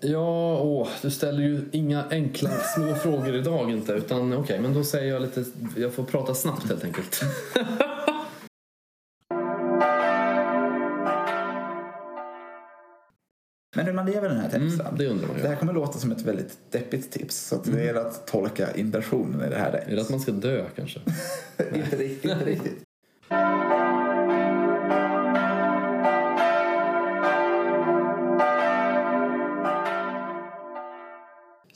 Ja, åh, du ställer ju inga enkla små frågor idag inte. Utan okej, men då säger jag lite... Jag får prata snabbt helt enkelt. Men hur man lever den här texten. Mm, det undrar man ju. Det här kommer låta som ett väldigt deppigt tips. Så att det gäller att tolka intentionen i det här rätt. Är det att man ska dö kanske? inte riktigt. Inte riktigt.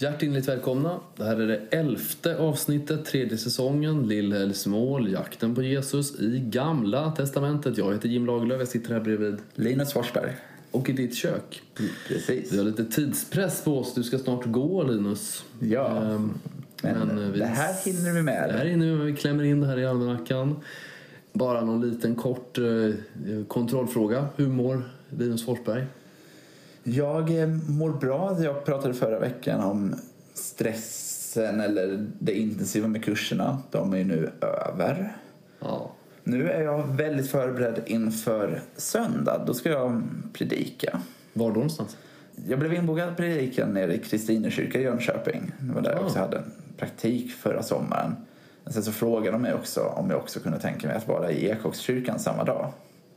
Hjärtinnerligt välkomna. Det här är det elfte avsnittet, tredje säsongen, Lillhällsmål, jakten på Jesus i Gamla Testamentet. Jag heter Jim Lagerlöf, jag sitter här bredvid. Linus Forsberg. Och i ditt kök. Precis. Vi har lite tidspress på oss. Du ska snart gå, Linus. Ja. Ehm, Men, men, eh, vi- det här hinner vi med. Det här är nu, vi klämmer in det här i almanackan. Bara någon liten kort eh, kontrollfråga. Hur mår Linus Forsberg? Jag eh, mår bra. Jag pratade förra veckan om stressen eller det intensiva med kurserna. De är ju nu över. Ja. Nu är jag väldigt förberedd inför söndag. Då ska jag predika. Var då någonstans? Jag blev inbokad att predika nere i Kristinekyrka i Jönköping. Det var där jag Ah. också hade en praktik förra sommaren. Sen så frågade de mig också om jag också kunde tänka mig att vara i Ekåkskyrkan samma dag.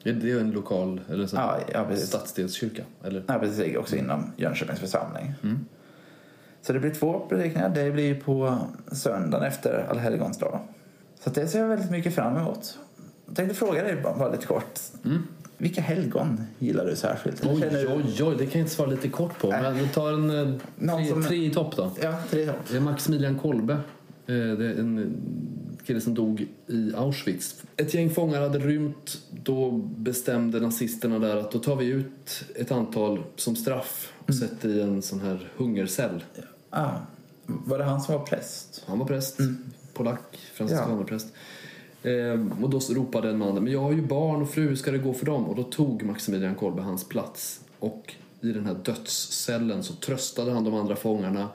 Är det en lokal eller så Ja, ja, precis. stadsdelskyrka? Eller? Ja, precis. Också inom Jönköpings församling. Så det blir två predikningar. Det blir på söndagen efter allhelgonsdag. Så det ser jag väldigt mycket fram emot. Jag tänkte fråga dig bara, lite kort. Vilka helgon gillar du särskilt? Oj, du- oj, oj, det kan jag inte svara lite kort på. Men vi tar en eh, tre, som- tre i topp då. Ja, tre Det är Maximilian Kolbe. Eh, Det är en kille som dog i Auschwitz. Ett gäng fångar hade rymt. Då bestämde nazisterna där att då tar vi ut ett antal som straff och sätter i en sån här hungercell. Ah, var det han som var präst? Han var präst, polack, franciskanerpräst. Eh, och då ropade en man, men jag har ju barn och fru, hur ska det gå för dem? Och då tog Maximilian Kolbe hans plats. Och i den här dödscellen så tröstade han de andra fångarna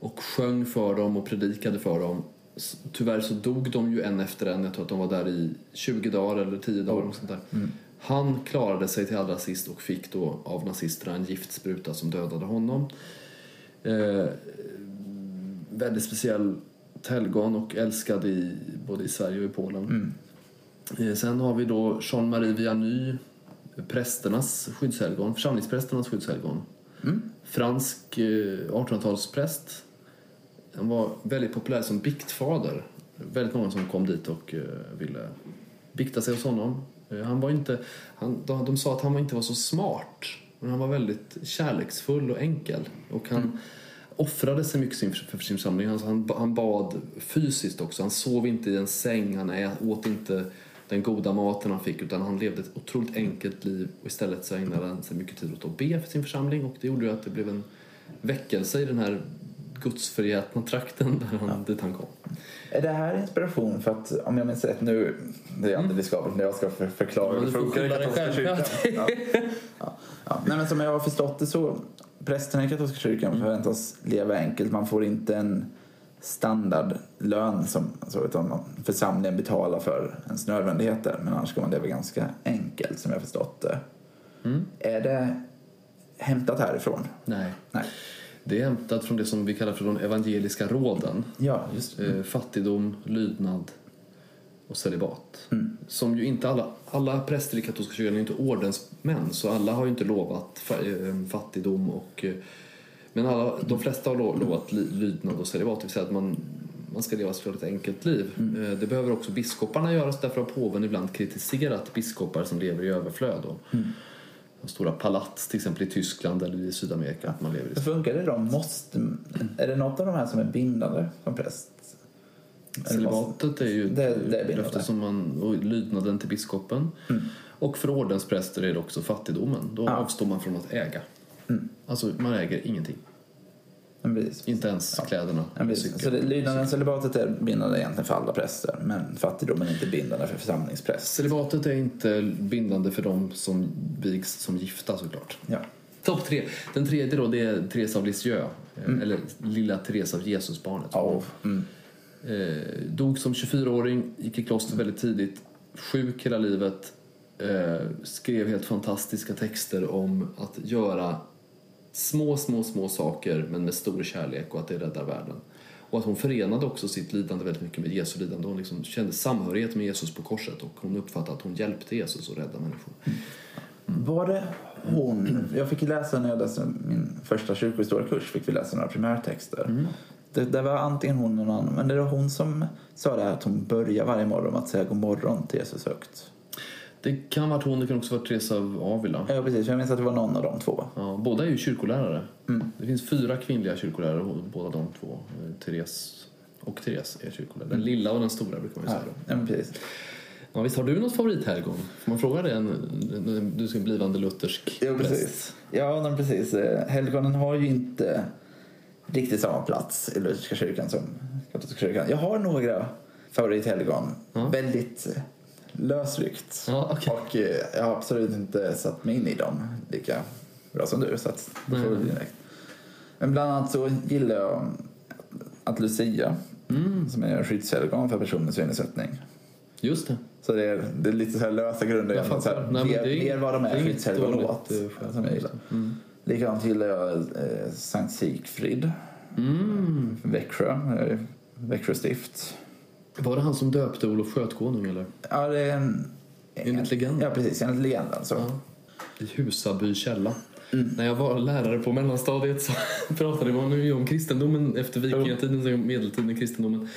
och sjöng för dem och predikade för dem. Tyvärr så dog de ju en efter en. Jag tror att de var där i 20 dagar eller 10 dagar. och sånt där. Han klarade sig till allra sist och fick då av nazisterna en giftspruta som dödade honom. Eh, väldigt speciell helgon och älskad i, både i Sverige och i Polen. Eh, Sen har vi då Jean-Marie Vianney, prästernas skyddshelgon, församlingsprästernas skyddshelgon. Fransk eh, 1800-talspräst. Han var väldigt populär som biktfader. Väldigt många som kom dit och eh, ville bikta sig hos honom. Eh, Han var inte, han, de, sa att han inte var så smart, men han var väldigt kärleksfull och enkel. Och han offrade sig mycket för sin församling. Han, han, han bad fysiskt också. Han sov inte i en säng, han åt inte den goda maten han fick utan han levde ett otroligt enkelt liv och istället så ägnade han sig mycket tid åt att be för sin församling och det gjorde ju att det blev en väckelse i den här gudsförgätna trakten där han, dit han kom. Är det här inspiration för att, om jag minns rätt nu, det är alltid riskabelt när jag ska för, förklara Ja, hur det funkar i katolska kyrkan. Ja. Ja. Ja. Nej, men som jag har förstått det så, prästerna i katolska kyrkan förväntas leva enkelt. Man får inte en standardlön som alltså, utan man- församlingen betalar för ens nödvändigheter. Men annars ska man leva ganska enkelt som jag har förstått det. Är det hämtat härifrån? Nej. Nej. Det är hämtat från det som vi kallar för de evangeliska råden. Ja, just. Eh, fattigdom, lydnad och celibat. Mm. Som ju inte alla, alla präster i katolska kyrkan är inte ordensmän så alla har ju inte lovat eh, fattigdom och eh, men alla, de flesta har lo- lovat lydnad och celibat, det vill säga att man, man ska leva ett enkelt liv. Mm. Det behöver också biskoparna göra, så därför har påven ibland kritiserat biskopar som lever i överflöd. Och Mm. Stora palats, till exempel i Tyskland eller i Sydamerika, att man lever i Hur funkar det då? Måste, är det något av de här som är bindande som präst? Celibatet är ju Det- det är ett bindande. löfte som man, och lydnaden till biskopen. Och för ordenspräster är det också fattigdomen. Då Ja. avstår man från att äga. Alltså man äger ingenting. Precis. Inte ens kläderna. Ja, visst. Så det, lydnaden celibatet är bindande egentligen för alla präster men fattigdomen är inte bindande för församlingspräst. Celibatet är inte bindande för dem som vigs som gifta såklart. Ja. Topp tre. Den tredje då det är Therese av Lisieux. eh, Eller lilla Therese av Jesusbarnet. Ja, mm. Eh, dog som 24-åring, gick i kloster väldigt tidigt, sjuk hela livet. Eh, skrev helt fantastiska texter om att göra små, små, små saker men med stor kärlek och att det räddar världen. Och att hon förenade också sitt lidande väldigt mycket med Jesu lidande. Hon liksom kände samhörighet med Jesus på korset och hon uppfattade att hon hjälpte Jesus att rädda människor. Var det hon? Jag fick läsa när jag läste min första kyrkohistoriekurs fick vi läsa några primärtexter. Mm. Det, det, var antingen hon eller någon annan, men det var hon som sa det här att hon börjar varje morgon med att säga god morgon till Jesus högt. Det kan varit hon, det kan också vara Teresa av Avila. Ja, precis. Jag minns att det var någon av de två. Ja, båda är ju kyrkolärare. Mm. Det finns fyra kvinnliga kyrkolärare, båda de två. Therese och Therese är kyrkolärare. Den lilla och den stora brukar man ju säga. Ja, men precis. Ja, visst har du något favorithelgon? Får man fråga det? Du är en blivande luthersk Ja, precis. Ja, men precis. Eh, helgonen har ju inte riktigt samma plats i lutherska kyrkan som katolska kyrkan. Jag har några favorithelgon. Ja. Väldigt lösryckt. Ja, okay. Och eh, jag har absolut inte satt mig in i dem lika bra som du. Så att mm. direkt. Men bland annat så gillar jag att Lucia, mm. som är skyddshelgon för personer med synnedsättning. Just det. Så det är, det är lite så här lösa grunder. Jag så här, Nej, mer, mer vad de är skyddshelgon åt. Som jag gillar. Mm. Likadant gillar jag eh, Sankt Sigfrid. Mm. Växjö, eh, Växjö stift. Var det han som döpte Olof Skötkonung eller? Ja, det är en... Enligt legenden? Ja, precis. Enligt legenden. Så. Ja. I Husaby källa. Mm. När jag var lärare på mellanstadiet så pratade man ju om kristendomen efter vikingatiden, medeltiden, kristendomen.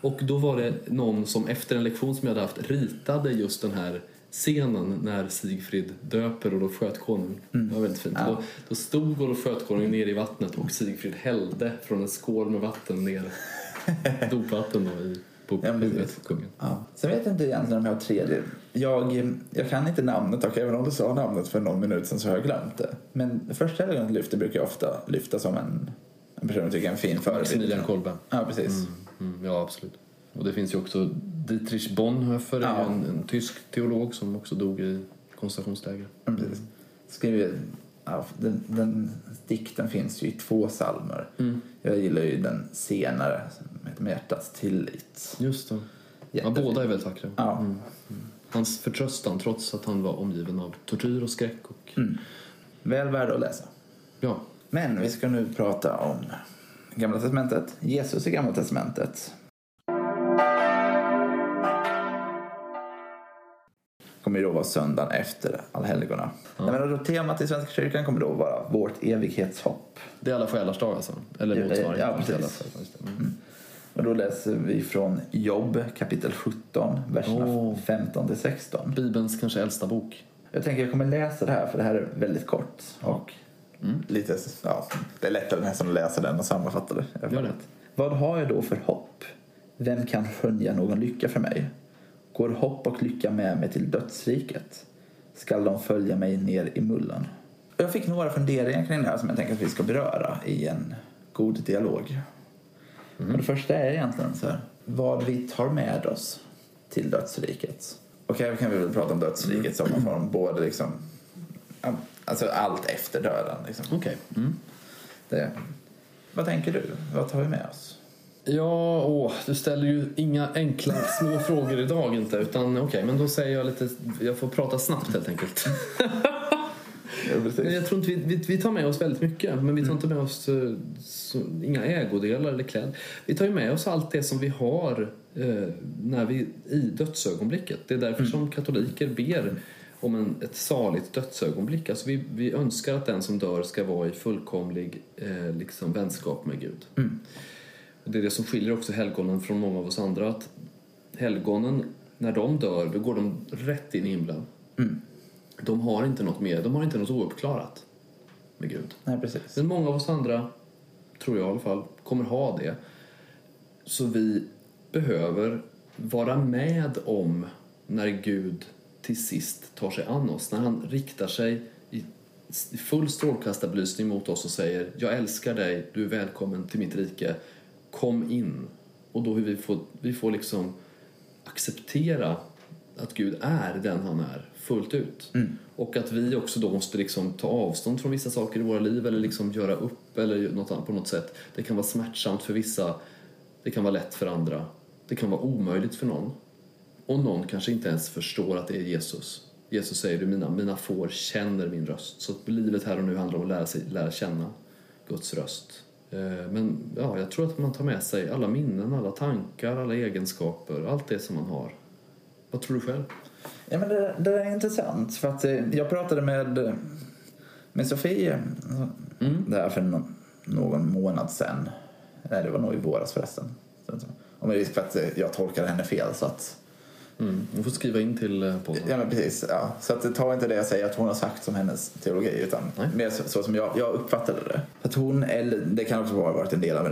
Och då var det någon som efter en lektion som jag hade haft ritade just den här scenen när Sigfrid döper Olof Skötkonung. Mm. Det var väldigt fint. Ja. Då, då stod Olof Skötkonung nere i vattnet och Sigfrid hällde från en skål med vatten ner dopvatten då i på ja, huvudet på kungen. Ja. Sen vet jag inte egentligen om jag har tredje. Jag, jag kan inte namnet och även om du sa namnet för någon minut sedan så har jag glömt det. Men första helgonet lyfter brukar jag ofta lyfta som en, en person jag tycker är en fin förebild. Maximilian Kolbe. Ja, precis. Mm, mm, ja, absolut. Och det finns ju också Dietrich Bonhoeffer, ja. en, en, tysk teolog som också dog i koncentrationsläger. Precis. Skriver, den, den dikten finns ju i två salmer. Mm. Jag gillar ju den senare som heter Med hjärtats tillit. Just det. Ja, båda är väldigt vackra. Ja. Mm. Mm. Hans förtröstan trots att han var omgiven av tortyr och skräck. Och... Mm. Väl värd att läsa. Ja. Men vi ska nu prata om Gamla Testamentet. Jesus i Gamla Testamentet. Kommer då vara söndagen efter allhelgona. Ja. temat i Svenska kyrkan kommer då vara vårt evighetshopp. Det är alla själars dag alltså? Eller motsvarigheten? Ja, precis. Mm. Mm. Och då läser vi från Jobb kapitel 17, verserna oh. 15 till 16. Bibelns kanske äldsta bok. Jag tänker jag kommer läsa det här för det här är väldigt kort. Och mm. lite, ja, det är lättare nästan att läsa den och sammanfatta det. Gör det. Vad har jag då för hopp? Vem kan skönja någon lycka för mig? Går hopp och lycka med mig till dödsriket? Skall de följa mig ner i mullen? Jag fick några funderingar kring det här som jag tänker att vi ska beröra i en god dialog. Mm. Och det första är egentligen så här, vad vi tar med oss till dödsriket. Okej, okay, kan vi väl prata om dödsriket som någon form, både liksom, alltså allt efter döden. Liksom. Okej. Okay. Mm. vad tänker du? Vad tar vi med oss? Ja, åh, du ställer ju inga enkla små frågor idag inte. Utan okej, okay, men då säger jag lite, jag får prata snabbt helt enkelt. ja, jag tror inte vi, vi, vi, tar med oss väldigt mycket, men vi tar inte med oss uh, så, inga ägodelar eller kläder. Vi tar ju med oss allt det som vi har uh, när vi, i dödsögonblicket. Det är därför mm. som katoliker ber om en, ett saligt dödsögonblick. Alltså vi, vi önskar att den som dör ska vara i fullkomlig uh, liksom, vänskap med Gud. Mm. Det är det som skiljer också helgonen från många av oss andra. Att helgonen, när de dör, då går de rätt in i himlen. Mm. De har inte något mer, de har inte något ouppklarat med Gud. Nej, precis. Men många av oss andra, tror jag i alla fall, kommer ha det. Så vi behöver vara med om när Gud till sist tar sig an oss. När han riktar sig i full strålkastarbelysning mot oss och säger Jag älskar dig, du är välkommen till mitt rike kom in. Och då hur vi får, vi får liksom acceptera att Gud är den han är fullt ut. Mm. Och att vi också då måste liksom ta avstånd från vissa saker i våra liv eller liksom göra upp eller något på något sätt. Det kan vara smärtsamt för vissa, det kan vara lätt för andra. Det kan vara omöjligt för någon. Och någon kanske inte ens förstår att det är Jesus. Jesus säger du mina, mina får känner min röst. Så att livet här och nu handlar om att lära, sig, lära känna Guds röst. Eh, men ja, jag tror att man tar med sig alla minnen, alla tankar, alla egenskaper, allt det som man har. Vad tror du själv? Ja, men det, det är intressant. För att eh, jag pratade med, med Sofie mm. där för någon, någon månad sedan. Nej, det var nog i våras förresten. Och med risk för att jag tolkar henne fel så att Mm. Hon får skriva in till eh, podden. Ja, men precis. Ja. Så att, ta inte det jag säger att hon har sagt som hennes teologi utan Nej. mer så, så, som jag, jag uppfattade det. Att hon, eller det kan också ha varit en del av,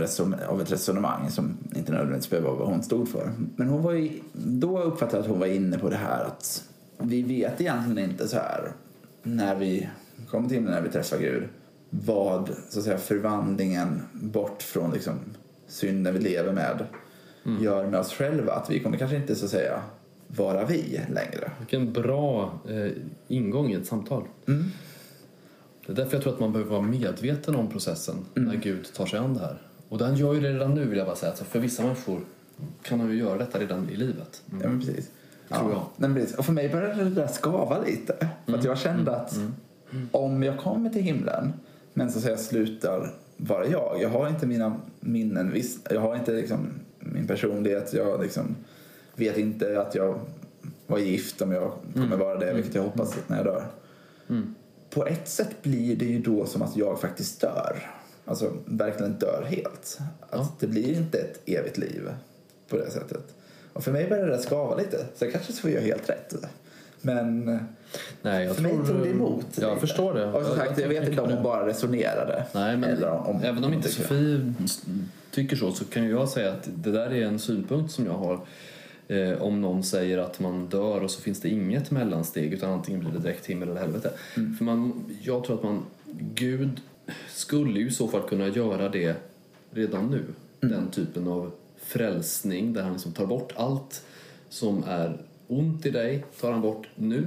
av ett resonemang som inte nödvändigtvis behöver vara vad hon stod för. Men hon var ju, då uppfattade jag att hon var inne på det här att vi vet egentligen inte så här när vi kommer till när vi träffar Gud vad så att säga, förvandlingen bort från liksom, synden vi lever med mm. gör med oss själva. Att vi kommer kanske inte så att säga vara vi längre. Vilken bra eh, ingång i ett samtal. Mm. Det är därför jag tror att man behöver vara medveten om processen mm. när Gud tar sig an det här. Och den gör ju det redan nu vill jag bara säga. Alltså för vissa människor kan han ju göra detta redan i livet. Mm. Ja men precis. Tror ja. jag. Precis. Och för mig började det där skava lite. För att mm. jag kände mm. att mm. om jag kommer till himlen men så att säga slutar vara jag. Jag har inte mina minnen, jag har inte liksom min personlighet, jag liksom vet inte att jag var gift om jag kommer mm. vara det, vilket jag mm. hoppas när jag dör. Mm. På ett sätt blir det ju då som att jag faktiskt dör. Alltså verkligen dör helt. Att ja. Det blir inte ett evigt liv på det sättet. Och för mig börjar det skava lite. Så jag kanske får jag helt rätt. Men Nej, jag för tror, mig tog det emot. Jag lite. förstår det. Och som sagt, jag, jag vet inte om hon bara resonerade. Nej, men om, även om inte Sofie tycker så så kan jag säga att det där är en synpunkt som jag har eh, om någon säger att man dör och så finns det inget mellansteg utan antingen blir det direkt himmel eller helvete. Mm. För man, jag tror att man, Gud skulle ju i så fall kunna göra det redan nu. Mm. Den typen av frälsning där han liksom tar bort allt som är ont i dig, tar han bort nu.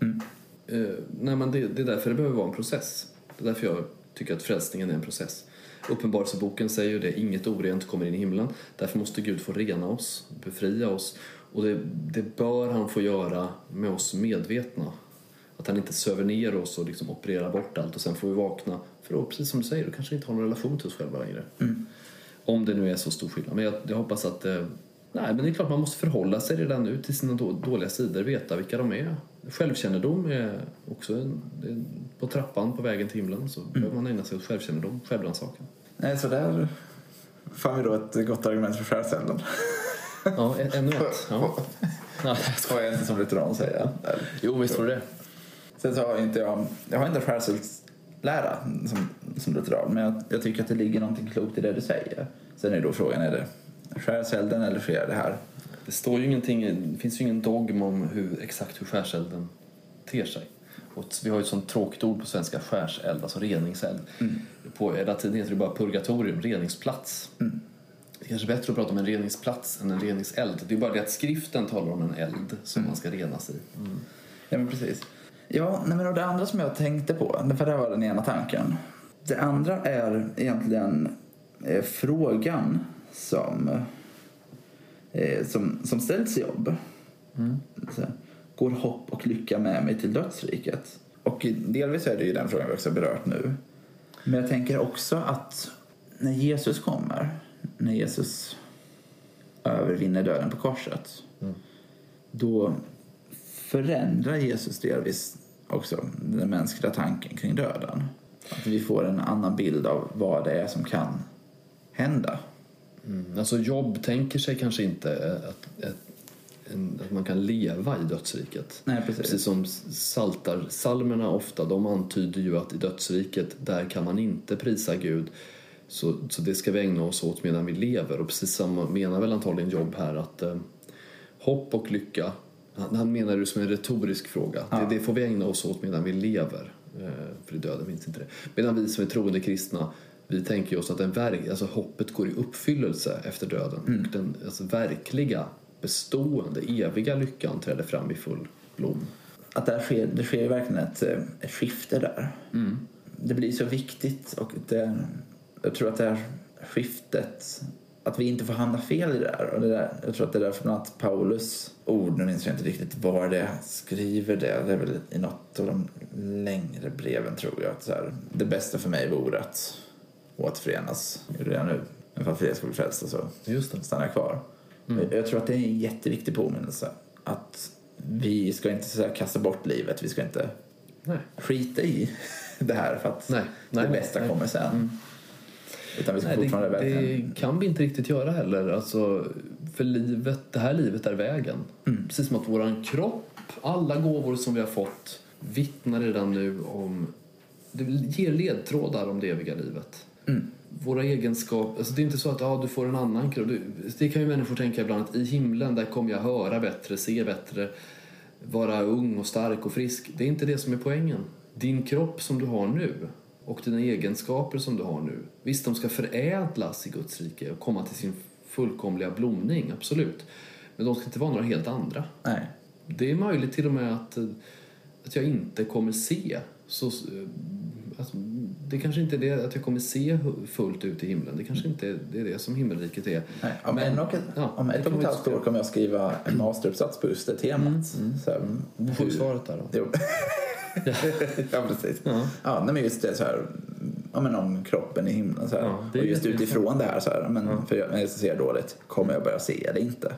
Mm. Eh, nej, men det, det är därför det behöver vara en process. Det är därför jag tycker att frälsningen är en process. Uppenbarelseboken säger ju det, inget orent kommer in i himlen. Därför måste Gud få rena oss, befria oss. Och det, det bör han få göra med oss medvetna. Att han inte söver ner oss och liksom opererar bort allt och sen får vi vakna. För då, precis som du säger, då kanske inte har någon relation till oss själva längre. Mm. Om det nu är så stor skillnad. Men jag, jag hoppas att eh, Nej, men det är klart man måste förhålla sig redan nu till sina dåliga sidor, veta vilka de är. Självkännedom är också en, är på trappan på vägen till himlen så mm. behöver man ägna sig åt självkännedom, självrannsakan. Nej, så där får vi då ett gott argument för självkännedom. Ja, ännu ett. Ja. jag inte som lutheran säga. Jo, visst du det. Sen så har inte jag, jag har inte skärsellära som, som lutheran, men jag, jag tycker att det ligger någonting klokt i det du säger. Sen är då frågan, är det skärselden eller sker det här? Det står ju ingenting, det finns ju ingen dogm om hur, exakt hur skärselden ter sig. Och vi har ju ett sånt tråkigt ord på svenska, skärseld, alltså reningseld. Mm. På latin heter det bara purgatorium, reningsplats. Mm. Det är kanske bättre att prata om en reningsplats än en reningseld. Det är bara det att skriften talar om en eld som mm. man ska renas i. Mm. Ja, men precis. Ja, nej, men och det andra som jag tänkte på, för det var den ena tanken. Det andra är egentligen eh, frågan som, eh, som, som ställs jobb. Mm. Går hopp och lycka med mig till dödsriket? Och delvis är det ju den frågan vi också berört nu. Men jag tänker också att när Jesus kommer, när Jesus övervinner döden på korset, mm. då förändrar Jesus delvis också den mänskliga tanken kring döden. Att vi får en annan bild av vad det är som kan hända. Mm. Alltså Jobb tänker sig kanske inte att, att, att man kan leva i dödsriket. Nej, precis. precis som saltar salmerna ofta, de antyder ju att i dödsriket där kan man inte prisa Gud. Så, så det ska vi ägna oss åt medan vi lever. Och precis samma menar väl antagligen Jobb här att eh, hopp och lycka, han, han menar det som en retorisk fråga. Ja. Det, det, får vi ägna oss åt medan vi lever. Eh, för i döden finns inte det. Medan vi som är troende kristna vi tänker oss att den verk, alltså hoppet går i uppfyllelse efter döden. Mm. Och den alltså verkliga, bestående, eviga lyckan träder fram i full blom. Att där sker, det sker verkligen ett, eh, ett skifte där. Mm. Det blir så viktigt och det, jag tror att det här skiftet att vi inte får hamna fel i det där. Och det där jag tror att det är därför bland annat Paulus ord, nu minns jag inte riktigt var det är, skriver det. Det är väl i något av de längre breven tror jag. Att så här, det bästa för mig vore att återförenas. Jag nu. Men för att ska bli frälsta så Just det. stannar jag kvar. Mm. Jag tror att det är en jätteviktig påminnelse. Att vi ska inte så kasta bort livet. Vi ska inte Nej. skita i det här för att Nej. Nej, det bästa kommer sen. Mm. Utan vi ska Nej, fortfarande det, verkligen... det kan vi inte riktigt göra heller. Alltså, för livet, det här livet är vägen. Mm. Precis som att våran kropp, alla gåvor som vi har fått vittnar redan nu om... Det ger ledtrådar om det eviga livet. Mm. Våra egenskaper... Alltså det är inte så att ja, du får en annan kropp. Det kan ju människor tänka ibland att i himlen där kommer jag höra bättre, se bättre, vara ung och stark och frisk. Det är inte det som är poängen. Din kropp som du har nu och dina egenskaper som du har nu. Visst, de ska förädlas i Guds rike och komma till sin fullkomliga blomning, absolut. Men de ska inte vara några helt andra. Nej. Det är möjligt till och med att, att jag inte kommer se så... Att det kanske inte är det att jag kommer se fullt ut i himlen. Det kanske inte är det, är det som himmelriket är. Nej. Om, Men- en och ja, om ett och ett halvt år kommer jag skriva en masteruppsats på just det temat. Så här, Vad får du hur- svaret där då? Jo. ja, precis. Ja. Ja, men just det så här, ja, men om kroppen i himlen så här. Ja, och just utifrån det här så här, men för jag, när jag ser dåligt, kommer jag börja se det inte?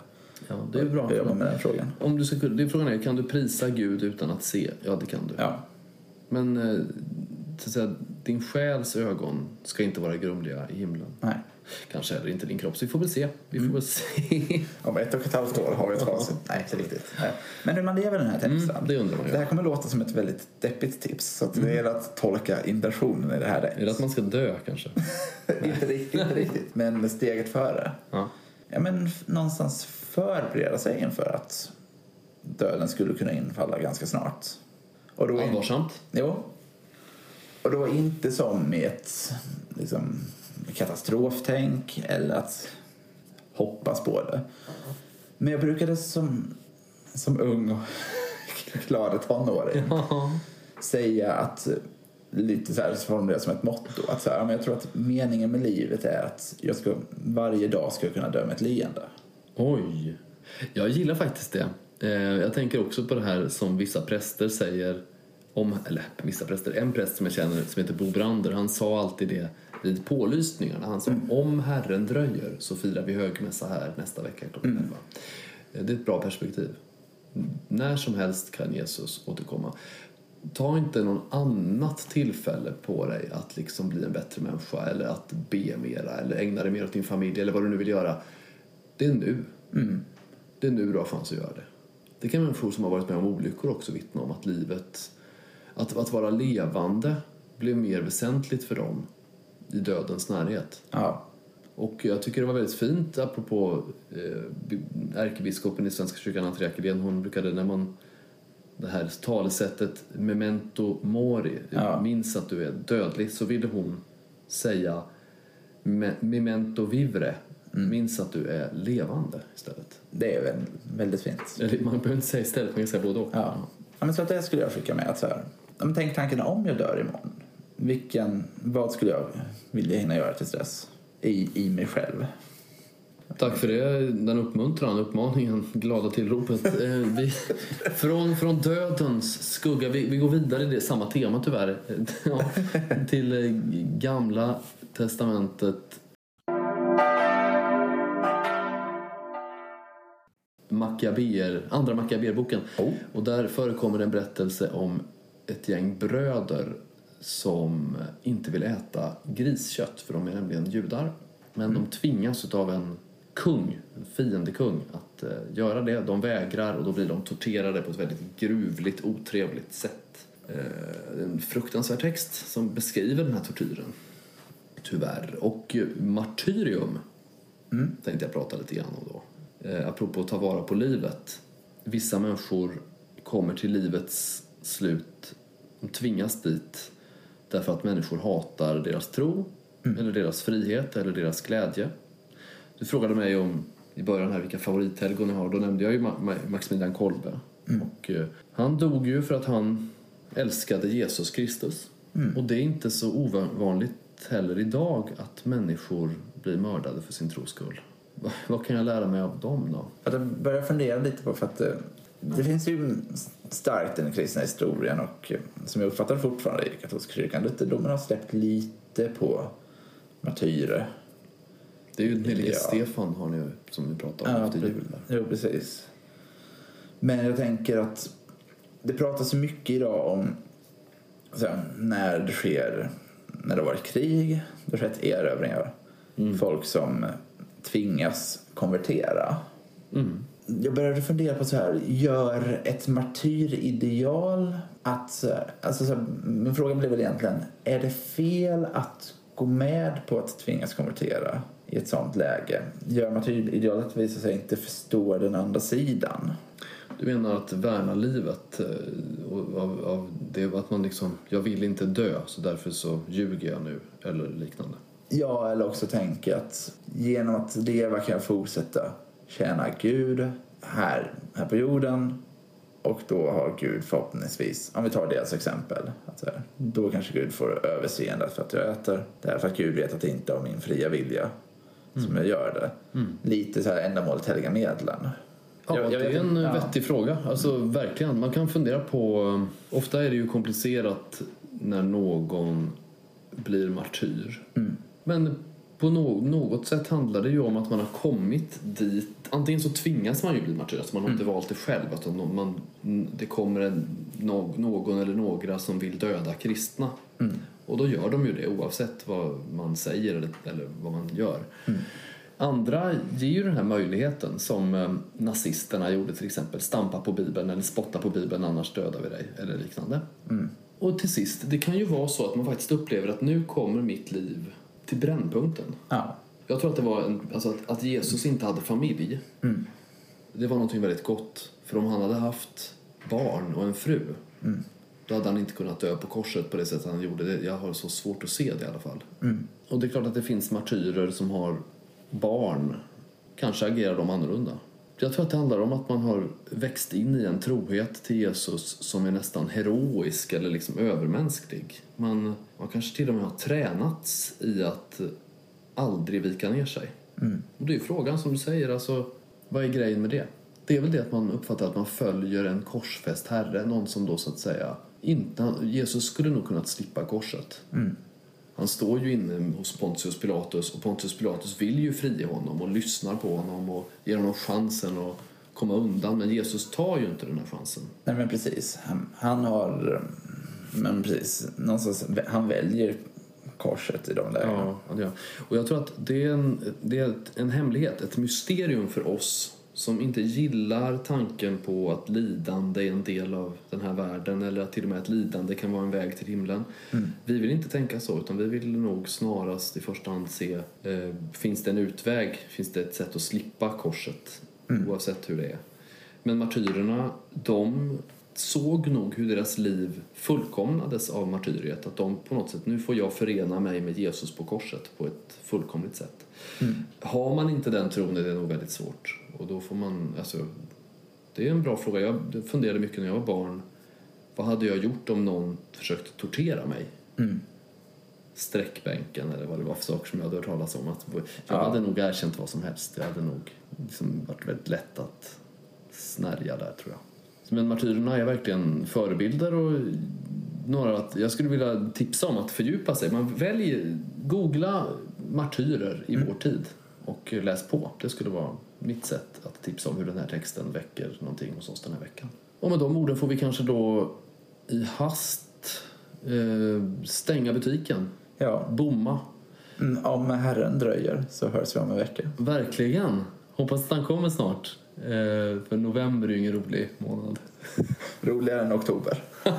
Ja, det är bra. Jag jobbar med den frågan. Om du ska, det är frågan är, kan du prisa Gud utan att se? Ja, det kan du. Ja, Men eh, så att säga, din själs ögon ska inte vara grumliga i himlen. nej. Kanske heller inte din kropp, så vi får väl se. Vi får väl se. Om ett och ett halvt år har vi ett facit. Nej, inte riktigt. Nej. Men hur man lever den här texten. Mm, det undrar man ju. Det här kommer låta som ett väldigt deppigt tips. Så att det gäller att tolka intentionen i det här rätt. Är det att man ska dö kanske? inte riktigt, inte riktigt. Men steget före. Ja. Ja, men någonstans förbereda sig inför att döden skulle kunna infalla ganska snart. Och då in- Allvarsamt. Jo. Och då inte som i ett liksom, katastroftänk eller att hoppas på det. Men jag brukade som, som ung och glad tonåring Ja. säga att lite så här så formulera som ett motto att så här, jag tror att meningen med livet är att jag ska, varje dag ska jag kunna dö med ett leende. Oj. Jag gillar faktiskt det. Eh, Jag tänker också på det här som vissa präster säger om, eller vissa präster, en präst som jag känner som heter Bo Brander, han sa alltid det vid pålysningarna. Han sa om Herren dröjer så firar vi högmässa här nästa vecka klockan Mm. 11. Eh, Det är ett bra perspektiv. När som helst kan Jesus återkomma. Ta inte någon annat tillfälle på dig att liksom bli en bättre människa eller att be mera eller ägna dig mer åt din familj eller vad du nu vill göra. Det är nu. Det är nu du har chans att göra det. Det kan människor som har varit med om olyckor också vittna om att livet, att, att vara levande blev mer väsentligt för dem i dödens närhet. Ja, Och jag tycker det var väldigt fint apropå eh, bi- ärkebiskopen i Svenska kyrkan, Andrea hon brukade när man det här talesättet memento mori, Ja. minns att du är dödlig, så ville hon säga me- memento vivre, minns att du är levande istället. det är väl väldigt fint. Eller man behöver inte säga istället, man kan säga både och. Ja. ja men så att det skulle jag skicka med. Att så här, men tänk tanken om jag dör imorgon. Vilken, vad skulle jag vilja hinna göra tills dess? I, i mig själv. Tack för det, den uppmuntran, uppmaningen, glada tillropet. Eh, vi, från, från dödens skugga, vi, vi går vidare i det samma tema tyvärr, ja, till eh, gamla testamentet. Maccabeer, andra Maccabeerboken. Oh. Och där förekommer en berättelse om ett gäng bröder som inte vill äta griskött för de är nämligen judar. Men de tvingas av en kung, en fiendekung, att eh, göra det. De vägrar och då blir de torterade på ett väldigt gruvligt, otrevligt sätt. Eh, en fruktansvärd text som beskriver den här tortyren. Tyvärr. Och eh, martyrium tänkte jag prata lite grann om då. Eh, apropå att ta vara på livet. Vissa människor kommer till livets slut, de tvingas dit därför att människor hatar deras tro, eller deras frihet, eller deras glädje. Du frågade mig om i början här vilka favorithelgon jag har. Då nämnde jag ju Ma- Ma- Maximilian Kolbe. Och, eh, han dog ju för att han älskade Jesus Kristus. Och det är inte så ovanligt heller idag att människor blir mördade för sin tros skull. Va- Vad kan jag lära mig av dem då? Jag börjar fundera lite på för att det, finns ju starkt i den kristna historien och eh, som jag uppfattar fortfarande i katolska kyrkan, Lutherdomen har släppt lite på martyrer. Det är ju den helige Ja. Stefan har ni som vi pratade om Ja, efter jul. där. Jo, precis. Men jag tänker att det pratas så mycket idag om här, när det sker, när det har varit krig, det har skett erövringar. Folk som tvingas konvertera. Mm. Jag började fundera på så här, gör ett martyrideal att, alltså så här, min fråga blev väl egentligen, är det fel att gå med på att tvingas konvertera i ett sånt läge? Gör martyridealet att vi så att säga inte förstår den andra sidan? Du menar att värna livet eh, av, av det att man liksom, jag vill inte dö så därför så ljuger jag nu eller liknande. Ja, eller också tänka att genom att leva kan jag fortsätta tjäna Gud här, här på jorden och då har Gud förhoppningsvis, om vi tar deras exempel, att då kanske Gud får överseende för att jag äter. Därför att Gud vet att det inte är av min fria vilja som jag gör det. Lite så här ändamålet helga medlen. Ja, Jag- jag det är en. Ja. vettig fråga. Alltså verkligen. Man kan fundera på... Ofta är det ju komplicerat när någon blir martyr. Mm. Men på no något sätt handlar det ju om att man har kommit dit. Antingen så tvingas man ju bli martyr, alltså man har Mm. inte valt det själv. Att man, det kommer en, nå- någon eller några som vill döda kristna. Mm. Och då gör de ju det oavsett vad man säger eller, eller vad man gör. Andra ger ju den här möjligheten som eh, nazisterna gjorde till exempel. Stampa på bibeln eller spotta på bibeln annars dödar vi dig eller liknande. Och till sist, det kan ju vara så att man faktiskt upplever att nu kommer mitt liv till brännpunkten. Ja. Jag tror att det var en, alltså att, att Jesus inte hade familj. Det var någonting väldigt gott. För om han hade haft barn och en fru då hade han inte kunnat dö på korset på det sättet han gjorde. Det, jag har så svårt att se det i alla fall. Och det är klart att det finns martyrer som har barn. Kanske agerar de annorlunda. Jag tror att det handlar om att man har växt in i en trohet till Jesus som är nästan heroisk eller liksom övermänsklig. Man, man kanske till och med har tränats i att aldrig vika ner sig. Och det är frågan som du säger, alltså, vad är grejen med det? Det är väl det att man uppfattar att man följer en korsfäst herre, någon som då så att säga inte, Jesus skulle nog kunnat slippa korset. Han står ju inne hos Pontius Pilatus och Pontius Pilatus vill ju frige honom och lyssnar på honom och ger honom chansen att komma undan. Men Jesus tar ju inte den här chansen. Nej men precis. Han, han har... Men precis. Någonstans, han väljer korset i de lägena. Ja, ja. Och jag tror att det är, en, det är en hemlighet, ett mysterium för oss som inte gillar tanken på att lidande är en del av den här världen eller att till och med att lidande kan vara en väg till himlen. Vi vill inte tänka så, utan vi vill nog snarast i första hand se eh, finns det en utväg, finns det ett sätt att slippa korset oavsett hur det är. Men martyrerna, de såg nog hur deras liv fullkomnades av martyriet. Att de på något sätt, nu får jag förena mig med Jesus på korset på ett fullkomligt sätt. Har man inte den tron är det nog väldigt svårt. Och då får man, alltså, det är en bra fråga. Jag funderade mycket när jag var barn. Vad hade jag gjort om någon försökte tortera mig? Sträckbänken eller vad det var för saker som jag hade hört talas om. Att jag Ja. hade nog erkänt vad som helst. Det hade nog liksom varit väldigt lätt att snärja där tror jag. Men martyrerna är verkligen förebilder och några att jag skulle vilja tipsa om att fördjupa sig. Man väljer, googla martyrer i vår tid och läs på. Det skulle vara mitt sätt att tipsa om hur den här texten väcker någonting hos oss den här veckan. Och med de orden får vi kanske då i hast eh, stänga butiken. Ja. Bomma. Mm, Om Herren dröjer så hörs vi om en vecka. Verkligen. Hoppas att han kommer snart. Eh, för november är ju ingen rolig månad. Roligare än oktober.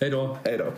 Hej då. Hej då.